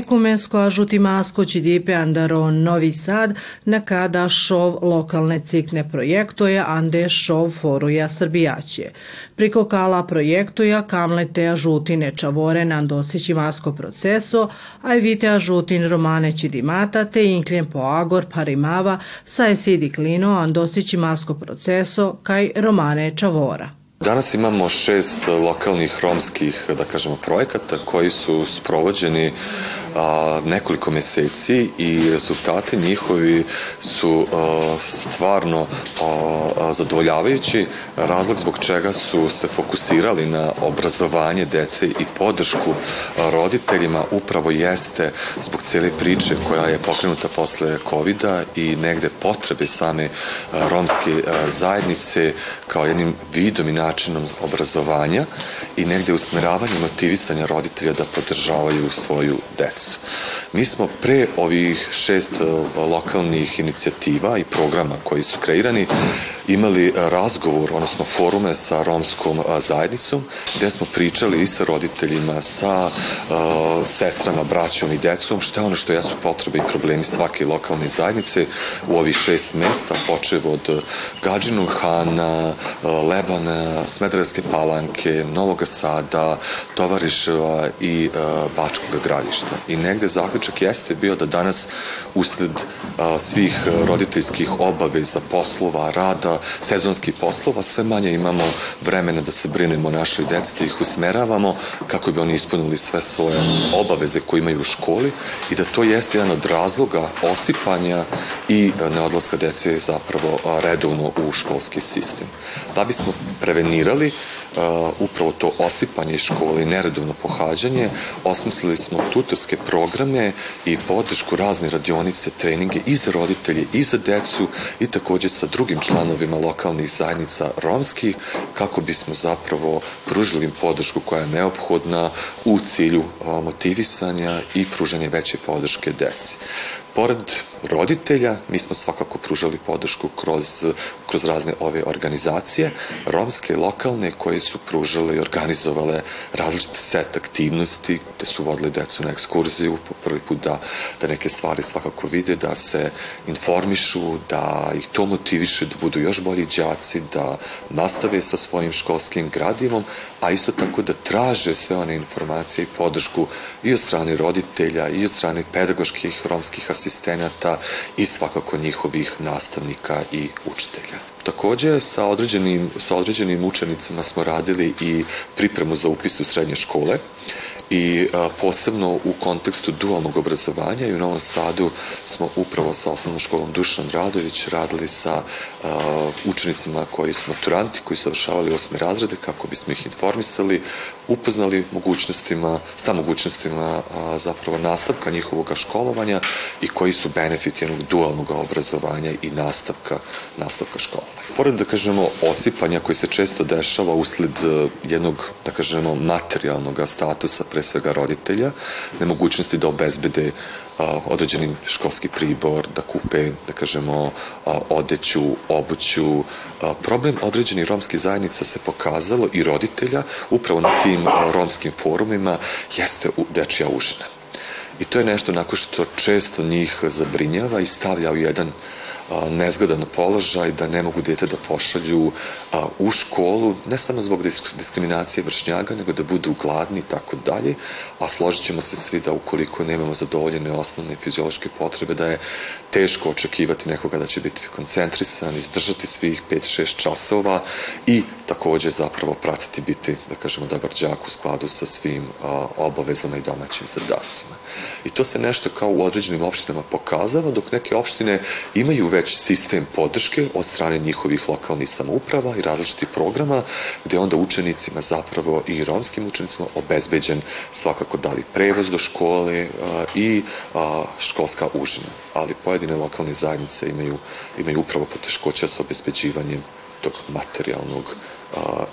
Ekumensko će dipe andaron Novi Sad na kada šov lokalne cikne projektoja ande šov foruja Srbijaće. Priko kala projektoja kamlete ažutine čavore na andosići masko proceso, a vite ažutin romane dimata te inkljen po agor parimava sa esidi klino andosići masko proceso kaj romane čavora. Danas imamo šest lokalnih romskih, da kažemo, projekata koji su sprovođeni a, nekoliko meseci i rezultati njihovi su a, stvarno a, zadovoljavajući. Razlog zbog čega su se fokusirali na obrazovanje dece i podršku roditeljima upravo jeste zbog cijele priče koja je pokrenuta posle covid i negde potrebe same romske zajednice kao jednim vidom i načinom obrazovanja i negde usmeravanje motivisanja roditelja da podržavaju svoju decu. Mi smo pre ovih šest lokalnih inicijativa i programa koji su kreirani imali razgovor, odnosno forume sa romskom zajednicom, gde smo pričali i sa roditeljima, sa uh, sestrama, braćom i decom, šta je ono što jesu potrebe i problemi svake lokalne zajednice u ovih šest mesta, počev od Gađinog Hana, Lebana, Smederevske palanke, Novog Sada, Tovariševa i uh, Bačkog gradišta. I negde zaključak jeste bio da danas usled uh, svih roditeljskih obaveza, poslova, rada, sezonskih poslova, sve manje imamo vremena da se brinemo o našoj deci, da ih usmeravamo kako bi oni ispunili sve svoje obaveze koje imaju u školi i da to jeste jedan od razloga osipanja i neodlaska dece zapravo redovno u školski sistem. Da bismo prevenirali upravo to osipanje iz škole i neredovno pohađanje, osmislili smo tutorske programe i podršku razne radionice, treninge i za roditelje i za decu i takođe sa drugim članovima lokalnih zajednica romskih kako bismo zapravo pružili im podršku koja je neophodna u cilju uh, motivisanja i pružanja veće podrške deci. Pored roditelja, mi smo svakako pružali podršku kroz, kroz razne ove organizacije, romske, lokalne, koje su pružale i organizovale različite set aktivnosti, gde su vodili decu na ekskurziju, po prvi put da, da neke stvari svakako vide, da se informišu, da ih to motiviše, da budu još bolji đaci, da nastave sa svojim školskim gradivom, a isto tako da traže sve one informacije i podršku i od strane roditelja i od strane pedagoških romskih asistenata i svakako njihovih nastavnika i učitelja. Takođe, sa određenim, sa određenim učenicima smo radili i pripremu za upis u srednje škole i a, posebno u kontekstu dualnog obrazovanja i u Novom Sadu smo upravo sa osnovnom školom Dušan Radović radili sa a, učenicima koji su maturanti, koji su završavali osme razrede kako bismo ih informisali, upoznali mogućnostima, sa mogućnostima a, zapravo nastavka njihovog školovanja i koji su benefiti jednog dualnog obrazovanja i nastavka, nastavka školovanja. Pored, da kažemo, osipanja koji se često dešava usled jednog, da kažemo, materijalnog statusa pre pre svega roditelja, nemogućnosti da obezbede određeni školski pribor, da kupe, da kažemo, odeću, obuću. Problem određenih romskih zajednica se pokazalo i roditelja upravo na tim romskim forumima jeste dečija užina. I to je nešto nakon što često njih zabrinjava i stavlja u jedan nezgodan položaj, da ne mogu dete da pošalju u školu, ne samo zbog diskriminacije vršnjaga, nego da budu gladni i tako dalje, a složit ćemo se svi da ukoliko nemamo zadovoljene osnovne fiziološke potrebe, da je teško očekivati nekoga da će biti koncentrisan, izdržati svih 5-6 časova i takođe zapravo pratiti biti, da kažemo, dobar džak u skladu sa svim a, obavezama i domaćim zadacima. I to se nešto kao u određenim opštinama pokazalo, dok neke opštine imaju već sistem podrške od strane njihovih lokalnih samouprava i različitih programa, gde onda učenicima zapravo i romskim učenicima obezbeđen svakako dali prevoz do škole a, i školska užina. Ali pojedine lokalne zajednice imaju, imaju upravo poteškoća sa obezbeđivanjem tog materijalnog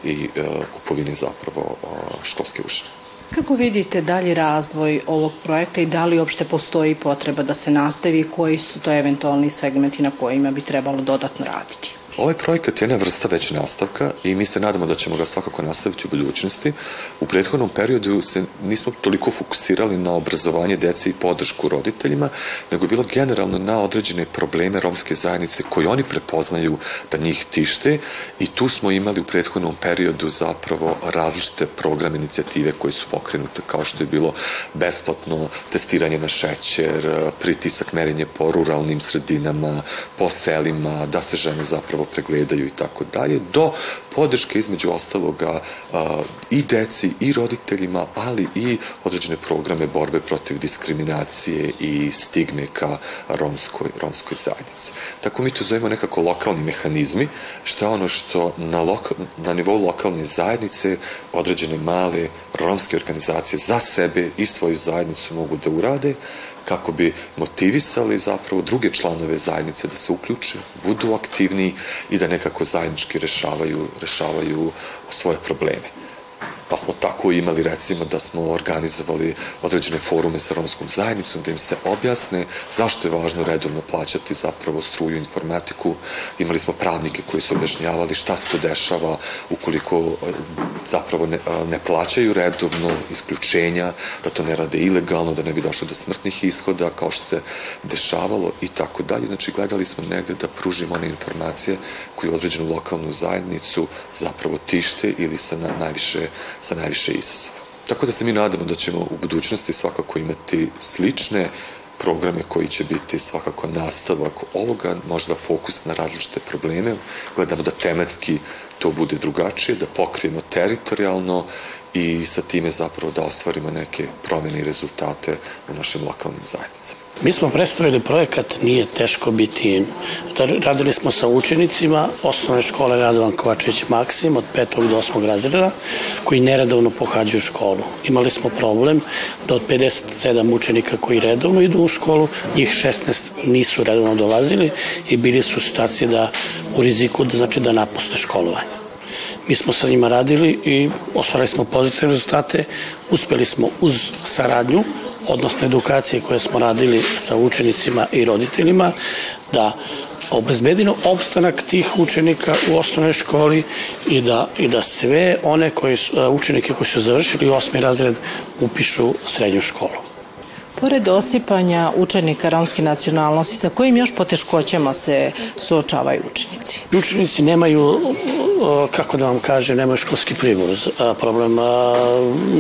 i a, kupovini zapravo školske užine. Kako vidite dalji razvoj ovog projekta i da li uopšte postoji potreba da se nastavi i koji su to eventualni segmenti na kojima bi trebalo dodatno raditi? Ovaj projekat je jedna vrsta već nastavka i mi se nadamo da ćemo ga svakako nastaviti u budućnosti. U prethodnom periodu se nismo toliko fokusirali na obrazovanje dece i podršku roditeljima, nego je bilo generalno na određene probleme romske zajednice koje oni prepoznaju da njih tište i tu smo imali u prethodnom periodu zapravo različite programe inicijative koje su pokrenute kao što je bilo besplatno testiranje na šećer, pritisak merenje po ruralnim sredinama, po selima, da se žene zapravo pregledaju i tako dalje, do podrške između ostaloga i deci i roditeljima, ali i određene programe borbe protiv diskriminacije i stigme ka romskoj, romskoj zajednici. Tako mi to zovemo nekako lokalni mehanizmi, što je ono što na, loka, na nivou lokalne zajednice određene male romske organizacije za sebe i svoju zajednicu mogu da urade, kako bi motivisali zapravo druge članove zajednice da se uključe, budu aktivniji i da nekako zajednički rešavaju, rešavaju svoje probleme. Pa smo tako imali recimo da smo organizovali određene forume sa romskom zajednicom da im se objasne zašto je važno redovno plaćati zapravo struju informatiku. Imali smo pravnike koji su objašnjavali šta se to dešava ukoliko e, zapravo ne, ne plaćaju redovno isključenja, da to ne rade ilegalno, da ne bi došlo do smrtnih ishoda kao što se dešavalo i tako dalje. Znači gledali smo negde da pružimo one informacije koje određenu lokalnu zajednicu zapravo tište ili sa na najviše sa najviše izazova. Tako da se mi nadamo da ćemo u budućnosti svakako imati slične programe koji će biti svakako nastavak ovoga, možda fokus na različite probleme, gledamo da tematski to bude drugačije, da pokrijemo teritorijalno i sa time zapravo da ostvarimo neke promene i rezultate u našim lokalnim zajednicama. Mi smo predstavili projekat Nije teško biti da Radili smo sa učenicima osnovne škole Radovan Kovačević Maksim od 5. do 8. razreda koji neredovno pohađaju školu. Imali smo problem da od 57 učenika koji redovno idu u školu, njih 16 nisu redovno dolazili i bili su u situaciji da u riziku da znači da napuste školovanje. Mi smo sa njima radili i ostvarili smo pozitivne rezultate. Uspeli smo uz saradnju, odnosno edukacije koje smo radili sa učenicima i roditeljima, da obezbedimo opstanak tih učenika u osnovnoj školi i da, i da sve one koji su, učenike koji su završili osmi razred upišu srednju školu. Pored osipanja učenika romske nacionalnosti, sa kojim još poteškoćama se suočavaju učenici? Učenici nemaju, kako da vam kaže, nemaju školski pribor. Problem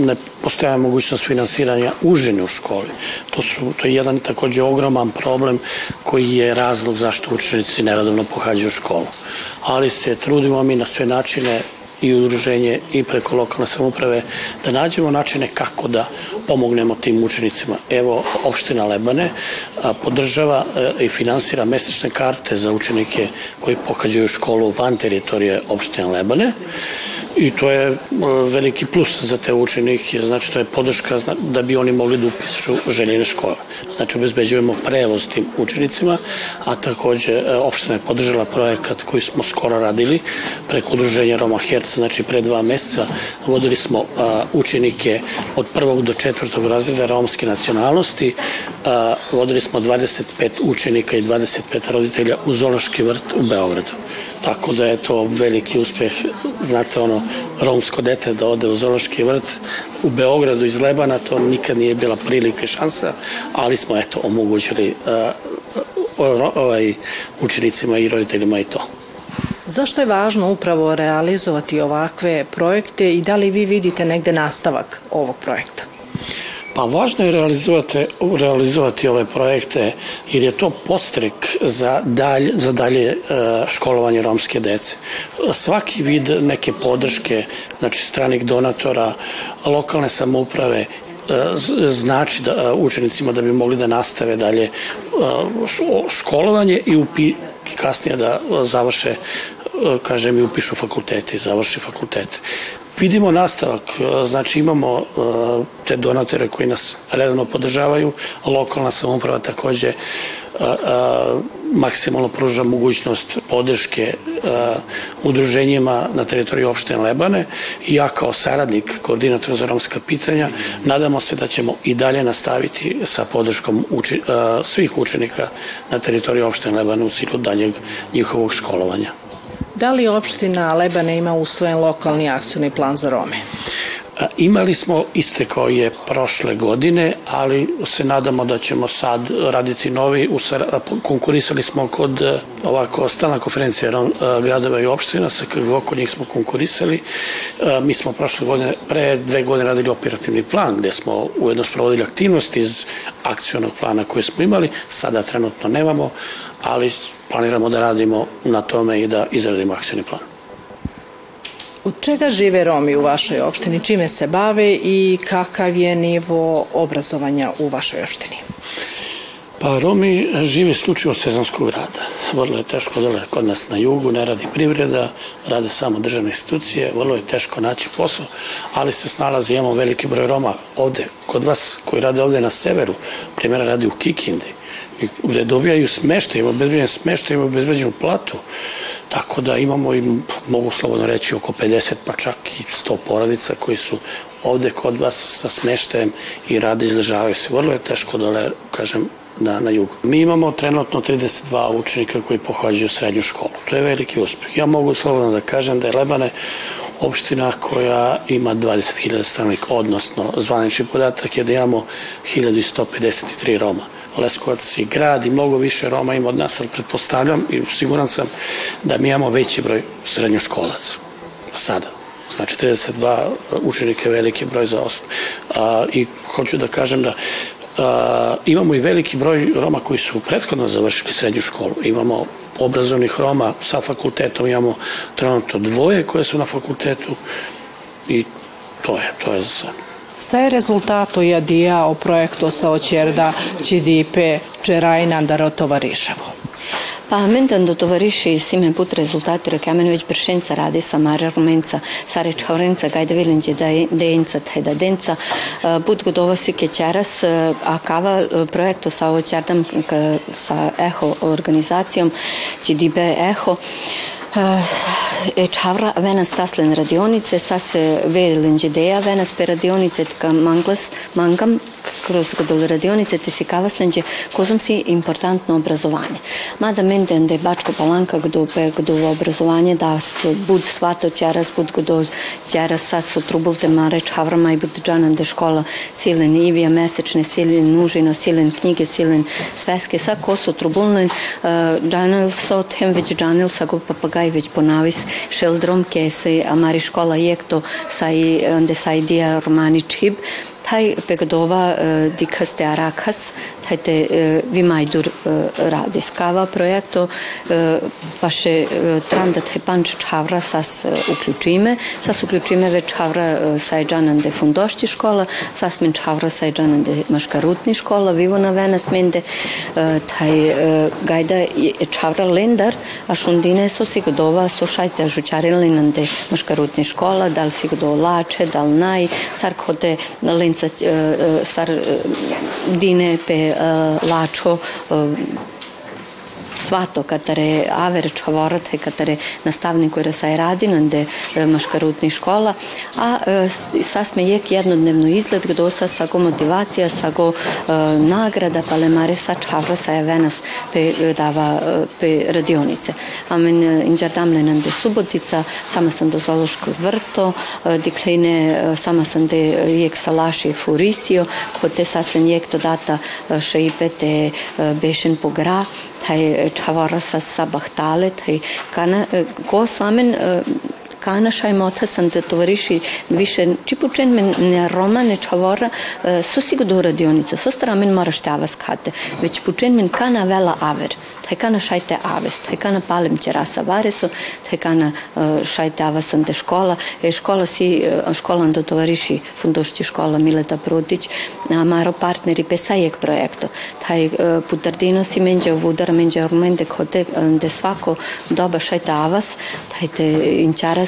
ne postoja mogućnost finansiranja užine u školi. To, su, to je jedan takođe ogroman problem koji je razlog zašto učenici neradovno pohađaju školu. Ali se trudimo mi na sve načine i udruženje i preko lokalne samuprave da nađemo načine kako da pomognemo tim učenicima. Evo, opština Lebane podržava e, i finansira mesečne karte za učenike koji pohađaju školu van teritorije opštine Lebane i to je e, veliki plus za te učenike, znači to je podrška da bi oni mogli da upišu željene škole. Znači obezbeđujemo prevoz tim učenicima, a takođe e, opština je podržala projekat koji smo skoro radili preko udruženja Roma Herc, znači pre dva meseca vodili smo učenike od prvog do četvrtog razreda romske nacionalnosti, vodili smo 25 učenika i 25 roditelja u Zološki vrt u Beogradu. Tako da je to veliki uspeh, znate ono, romsko dete da ode u Zološki vrt u Beogradu iz Lebana, to nikad nije bila prilika i šansa, ali smo eto omogućili uh, ovaj, učenicima i roditeljima i to. Zašto je važno upravo realizovati ovakve projekte i da li vi vidite negde nastavak ovog projekta? Pa važno je realizovati, realizovati ove projekte jer je to postrek za, dalje, za dalje e, školovanje romske dece. Svaki vid neke podrške, znači stranih donatora, lokalne samouprave e, znači da e, učenicima da bi mogli da nastave dalje školovanje i upi, kasnije da završe kažem i upišu fakultete i završi fakultete. Vidimo nastavak, e, znači imamo e, te donatore koji nas redano podržavaju, lokalna samoprava takođe e, maksimalno pruža mogućnost podrške udruženjima na teritoriji opštine Lebane ja kao saradnik koordinatora za romska pitanja nadamo se da ćemo i dalje nastaviti sa podrškom uči, svih učenika na teritoriji opštine Lebane u cilju daljeg njihovog školovanja. Da li opština Lebane ima usvojen lokalni akcijni plan za Rome? Imali smo iste kao je prošle godine, ali se nadamo da ćemo sad raditi novi. Konkurisali smo kod e, ovako stalna konferencija e, gradova i opština, sa KGO kod njih smo konkurisali. E, mi smo prošle godine, pre dve godine radili operativni plan gde smo ujedno sprovodili aktivnosti iz akcionog plana koje smo imali, sada trenutno nemamo, ali planiramo da radimo na tome i da izradimo akcijni plan. Od čega žive Romi u vašoj opštini? Čime se bave i kakav je nivo obrazovanja u vašoj opštini? Pa Romi žive slučaj od sezonskog rada. Vrlo je teško dole kod nas na jugu, ne radi privreda, rade samo državne institucije, vrlo je teško naći posao, ali se snalazi, imamo veliki broj Roma ovde, kod vas koji rade ovde na severu, primjera radi u Kikindi, gde dobijaju smeštaj, imamo obezbeđen smeštaj, imamo obezbeđenu platu, tako da imamo i, mogu slobodno reći, oko 50 pa čak i 100 porodica koji su ovde kod vas sa smeštajem i rade izležavaju se. Vrlo je teško dole, kažem, na, na jugu. Mi imamo trenutno 32 učenika koji pohađaju srednju školu. To je veliki uspeh. Ja mogu slobodno da kažem da je Lebane opština koja ima 20.000 stranika, odnosno zvanični podatak je da imamo 1153 Roma. Leskovac i grad i mnogo više Roma ima od nas, ali pretpostavljam i siguran sam da mi imamo veći broj srednjoškolaca sada. Znači 32 učenika je veliki broj za osnovu. I hoću da kažem da a, imamo i veliki broj Roma koji su prethodno završili srednju školu. Imamo obrazovnih Roma sa fakultetom, imamo trenutno dvoje koje su na fakultetu i to je, to je za sad. Sai rezultato je o projektu sa očerda CDP Čerajna Darotovariševo. Pa do tovariši sime put rezultati rekamen već pršenca radi sa mare rumenca sare čaurenca gajda vilinđe da denca. Tajda denca put godova si kećeras a kava projektu sa ovo čardam sa eho organizacijom CDB eho. E čavra venas saslen radionice, sase velenđedeja venas pe radionice tka manglas, mangam kroz radionice te si kavaslenđe kozom si importantno obrazovanje. Mada menden de Bačko Palanka gdo pe gdo obrazovanje da bud svato ćaras bud gdo ćaras sa su trubulte mare čavrama i bud džanan de škola silen ivija mesečne silen nužino silen knjige silen sveske sa ko su trubulnen džanil sa tem već džanil sa go papagaj već ponavis šeldrom ke se amari škola jekto sa i onde sa idea romani čib taj pegdova dikas te arakas, taj te vimajdur radiskava projekto, paše tranda te panč čavra sas uključime, sas uključime već čavra sajđanan de fundošći škola, sas min čavra sajđanan de maškarutni škola, vivo na venas mende, taj gajda čavra lendar, a šundine so si godova so šajte žučarilin de maškarutni škola, dal dal naj, sar sar dine pe lačo svato katare aver čavorate katare nastavni koji rasaj radi nande maškarutni škola a sasme jek jednodnevno izgled gdo sa sago motivacija sago nagrada pa le mare sa čavra sa je venas pe dava pe radionice. Amen inđardamle nande subotica sama sam do zološkog vrto dikline sama sam de jek salaši furisio ko te saslen jek to data šeipe te bešen po gra taj չավարսասա բախտալը թե կան կոս ամեն tovariši više čipučen men ne romane čavora su sigurno radionica, so stara men mora štava skate, već pučen men kana vela aver, taj kana šajte aves, taj kana palem ćerasa vareso, taj kana šajte avasan te škola, e škola si, školan do tovariši fundošći škola Mileta Prutić, maro partneri pesajek projekto, taj putardino si menđe vudara menđe ormende kote, de svako doba šajte avas, taj te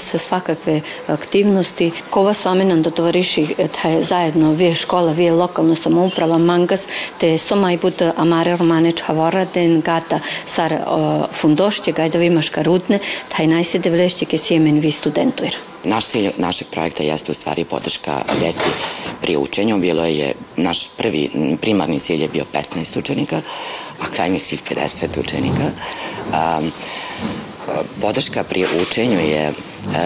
sa svakakve aktivnosti. Kova Somenan do tovariši taj zajedno vie škola, vie lokalna samouprava, mangas, te somaj bud amare romane čavora, den gata sar fundošće, gajda vi maškarutne, taj najsede vlešće ke sjemen vi studentuira. Naš cilj našeg projekta jeste u stvari podrška deci pri učenju. Bilo je, naš prvi primarni cilj je bio 15 učenika, a krajnji cilj 50 učenika. Um, podrška pri učenju je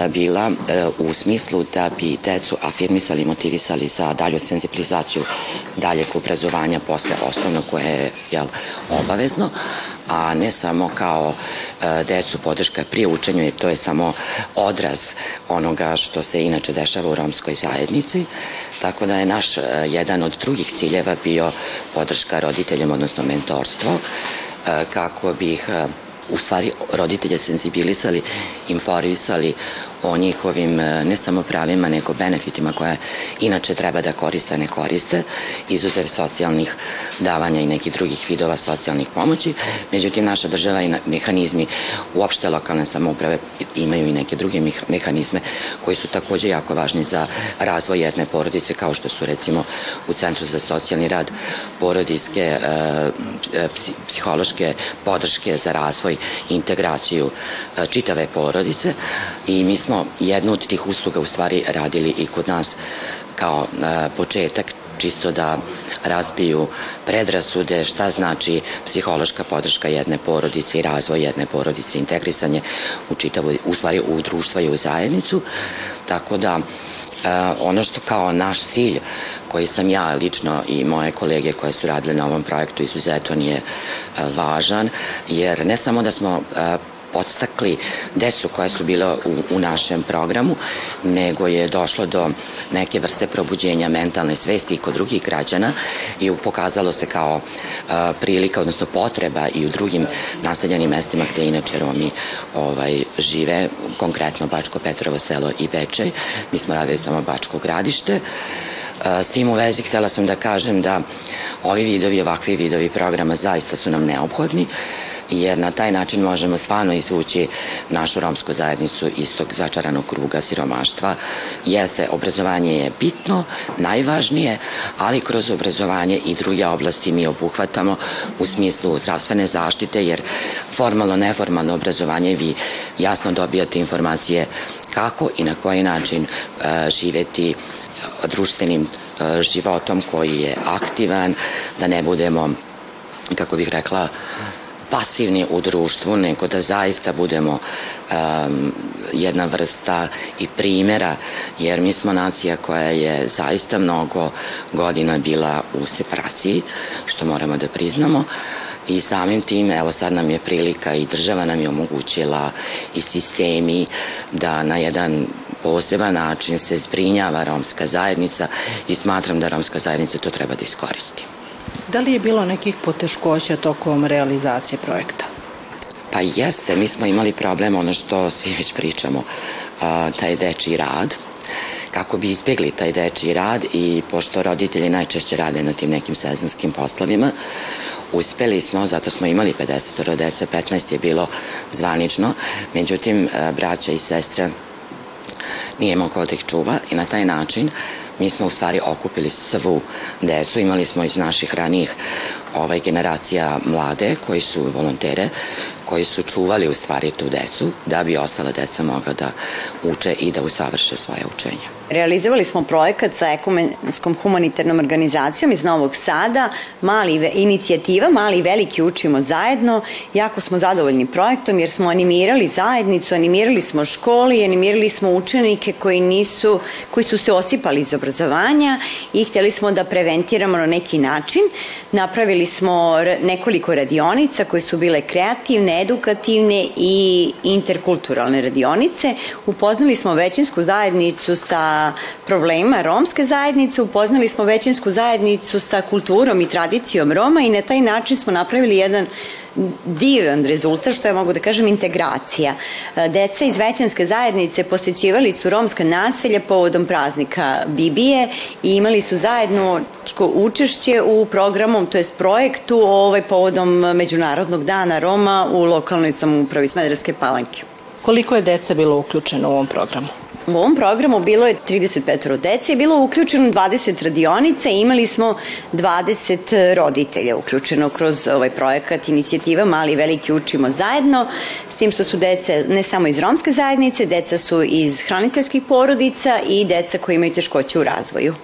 bila u smislu da bi decu afirmisali i motivisali za dalju senzibilizaciju daljeg obrazovanja posle osnovnog koje je jel, obavezno, a ne samo kao e, decu podrška pri učenju, jer to je samo odraz onoga što se inače dešava u romskoj zajednici. Tako da je naš jedan od drugih ciljeva bio podrška roditeljima, odnosno mentorstvo, kako bi u stvari roditelje senzibilisali, informisali o njihovim e, ne samo pravima, nego benefitima koje inače treba da koriste, ne koriste, izuzev socijalnih davanja i nekih drugih vidova socijalnih pomoći. Međutim, naša država i mehanizmi uopšte lokalne samouprave imaju i neke druge mehanizme koji su takođe jako važni za razvoj jedne porodice, kao što su recimo u Centru za socijalni rad porodiske, e, e, psihološke podrške za razvoj i integraciju čitave porodice i mi smo smo jednu od tih usluga u stvari radili i kod nas kao e, početak čisto da razbiju predrasude šta znači psihološka podrška jedne porodice i razvoj jedne porodice, integrisanje u čitavu, u stvari u društva i u zajednicu, tako da Uh, ono što kao naš cilj koji sam ja lično i moje kolege koje su radile na ovom projektu izuzetno nije uh, važan, jer ne samo da smo uh, podstakli decu koja su bila u, u našem programu, nego je došlo do neke vrste probuđenja mentalne svesti i kod drugih građana i pokazalo se kao a, prilika, odnosno potreba i u drugim naseljenim mestima gde inače Romi ovaj, žive, konkretno Bačko Petrovo selo i Bečej. Mi smo radili samo Bačko gradište. S tim u vezi htela sam da kažem da ovi vidovi, ovakvi vidovi programa zaista su nam neophodni jer na taj način možemo stvarno izvući našu romsku zajednicu iz tog začaranog kruga siromaštva. Jeste, obrazovanje je bitno, najvažnije, ali kroz obrazovanje i druge oblasti mi obuhvatamo u smislu zdravstvene zaštite, jer formalno, neformalno obrazovanje vi jasno dobijate informacije kako i na koji način e, živeti društvenim e, životom koji je aktivan, da ne budemo kako bih rekla, pasivni u društvu, nego da zaista budemo um, jedna vrsta i primjera, jer mi smo nacija koja je zaista mnogo godina bila u separaciji, što moramo da priznamo, i samim tim, evo sad nam je prilika i država nam je omogućila i sistemi da na jedan poseban način se zbrinjava romska zajednica i smatram da romska zajednica to treba da iskoristi. Da li je bilo nekih poteškoća tokom realizacije projekta? Pa jeste, mi smo imali problem, ono što svi već pričamo, taj deči rad, kako bi izbjegli taj deči rad i pošto roditelji najčešće rade na tim nekim sezonskim poslovima, uspeli smo, zato smo imali 50 dece, 15 je bilo zvanično, međutim, braća i sestre nije mogao da ih čuva i na taj način mi smo u stvari okupili svu decu, imali smo iz naših ranijih ovaj, generacija mlade koji su volontere, koji su čuvali u stvari tu decu da bi ostala deca mogla da uče i da usavrše svoje učenje. Realizovali smo projekat sa ekumenskom humanitarnom organizacijom iz Novog Sada, mali inicijativa, mali i veliki učimo zajedno. Jako smo zadovoljni projektom jer smo animirali zajednicu, animirali smo školi, animirali smo učenike koji nisu, koji su se osipali iz obrazovanja i hteli smo da preventiramo na neki način. Napravili smo nekoliko radionica koje su bile kreativne, edukativne i interkulturalne radionice. Upoznali smo većinsku zajednicu sa problema romske zajednice, upoznali smo većinsku zajednicu sa kulturom i tradicijom Roma i na taj način smo napravili jedan divan rezultat, što ja mogu da kažem, integracija. Deca iz većanske zajednice posećivali su romska naselja povodom praznika Bibije i imali su zajedno učešće u programu, to jest projektu ovaj, povodom Međunarodnog dana Roma u lokalnoj samoupravi Smederske palanke. Koliko je deca bilo uključeno u ovom programu? U ovom programu bilo je 35 dece i bilo uključeno 20 radionica i imali smo 20 roditelja uključeno kroz ovaj projekat inicijativa Mali i Veliki učimo zajedno, s tim što su deca ne samo iz romske zajednice, deca su iz hraniteljskih porodica i deca koji imaju teškoće u razvoju.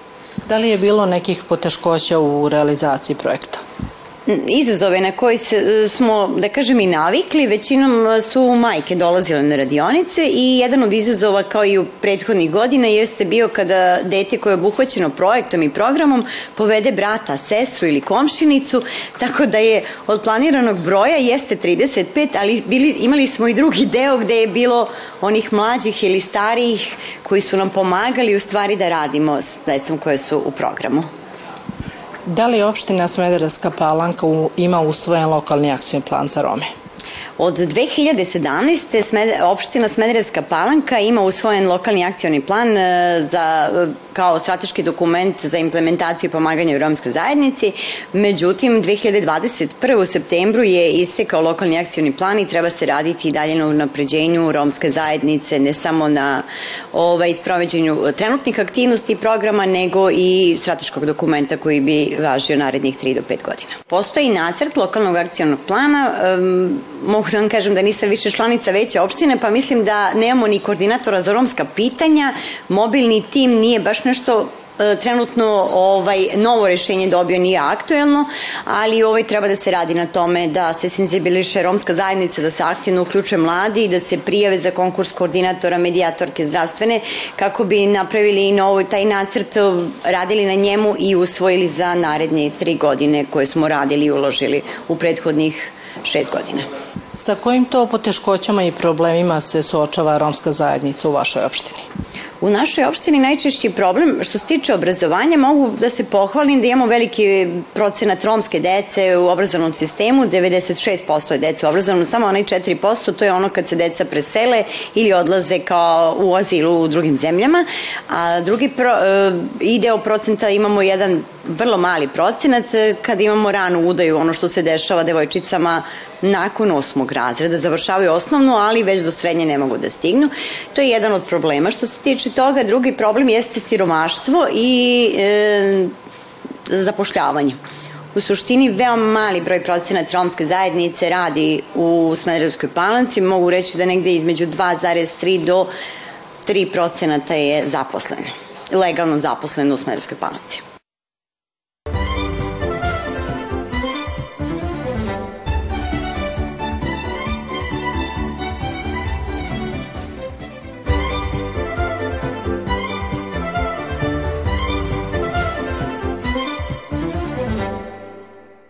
Da li je bilo nekih poteškoća u realizaciji projekta? Izazove na koji se, smo, da kažem, i navikli, većinom su majke dolazile na radionice i jedan od izazova kao i u prethodnih godina jeste bio kada dete koje je obuhvaćeno projektom i programom povede brata, sestru ili komšinicu, tako da je od planiranog broja jeste 35, ali bili, imali smo i drugi deo gde je bilo onih mlađih ili starijih koji su nam pomagali u stvari da radimo s decom koje su u programu. Da li opština Smederevska palanka ima usvojen lokalni akcijni plan za Rome? Od 2017. Smed, opština Smederevska palanka ima usvojen lokalni akcioni plan e, za, kao strateški dokument za implementaciju i pomaganje u romskoj zajednici. Međutim, 2021. u septembru je istekao lokalni akcioni plan i treba se raditi i dalje na unapređenju romske zajednice, ne samo na ovaj, sproveđenju trenutnih aktivnosti i programa, nego i strateškog dokumenta koji bi važio narednih 3 do 5 godina. Postoji nacrt lokalnog akcionog plana, um, mogu da vam kažem da nisam više članica veće opštine, pa mislim da nemamo ni koordinatora za romska pitanja, mobilni tim nije baš nešto e, trenutno ovaj novo rešenje dobio nije aktuelno, ali ovaj treba da se radi na tome da se senzibiliše romska zajednica, da se aktivno uključe mladi i da se prijave za konkurs koordinatora, medijatorke zdravstvene kako bi napravili i novo taj nacrt, radili na njemu i usvojili za naredne tri godine koje smo radili i uložili u prethodnih šest godina. Sa kojim to poteškoćama i problemima se suočava romska zajednica u vašoj opštini? U našoj opštini najčešći problem što se tiče obrazovanja mogu da se pohvalim da imamo veliki procenat romske dece u obrazovnom sistemu, 96% je deca u obrazovnom, samo onaj 4% to je ono kad se deca presele ili odlaze kao u azilu u drugim zemljama, a drugi pro, e, i deo procenta imamo jedan vrlo mali procenat e, kad imamo ranu udaju, ono što se dešava devojčicama nakon osmog razreda, završavaju osnovnu, ali već do srednje ne mogu da stignu. To je jedan od problema. Što se tiče toga, drugi problem jeste siromaštvo i e, zapošljavanje. U suštini veoma mali broj procenat romske zajednice radi u Smederevskoj palanci, mogu reći da negde između 2,3 do 3 procenata je zaposleno, legalno zaposleno u Smederevskoj palanci.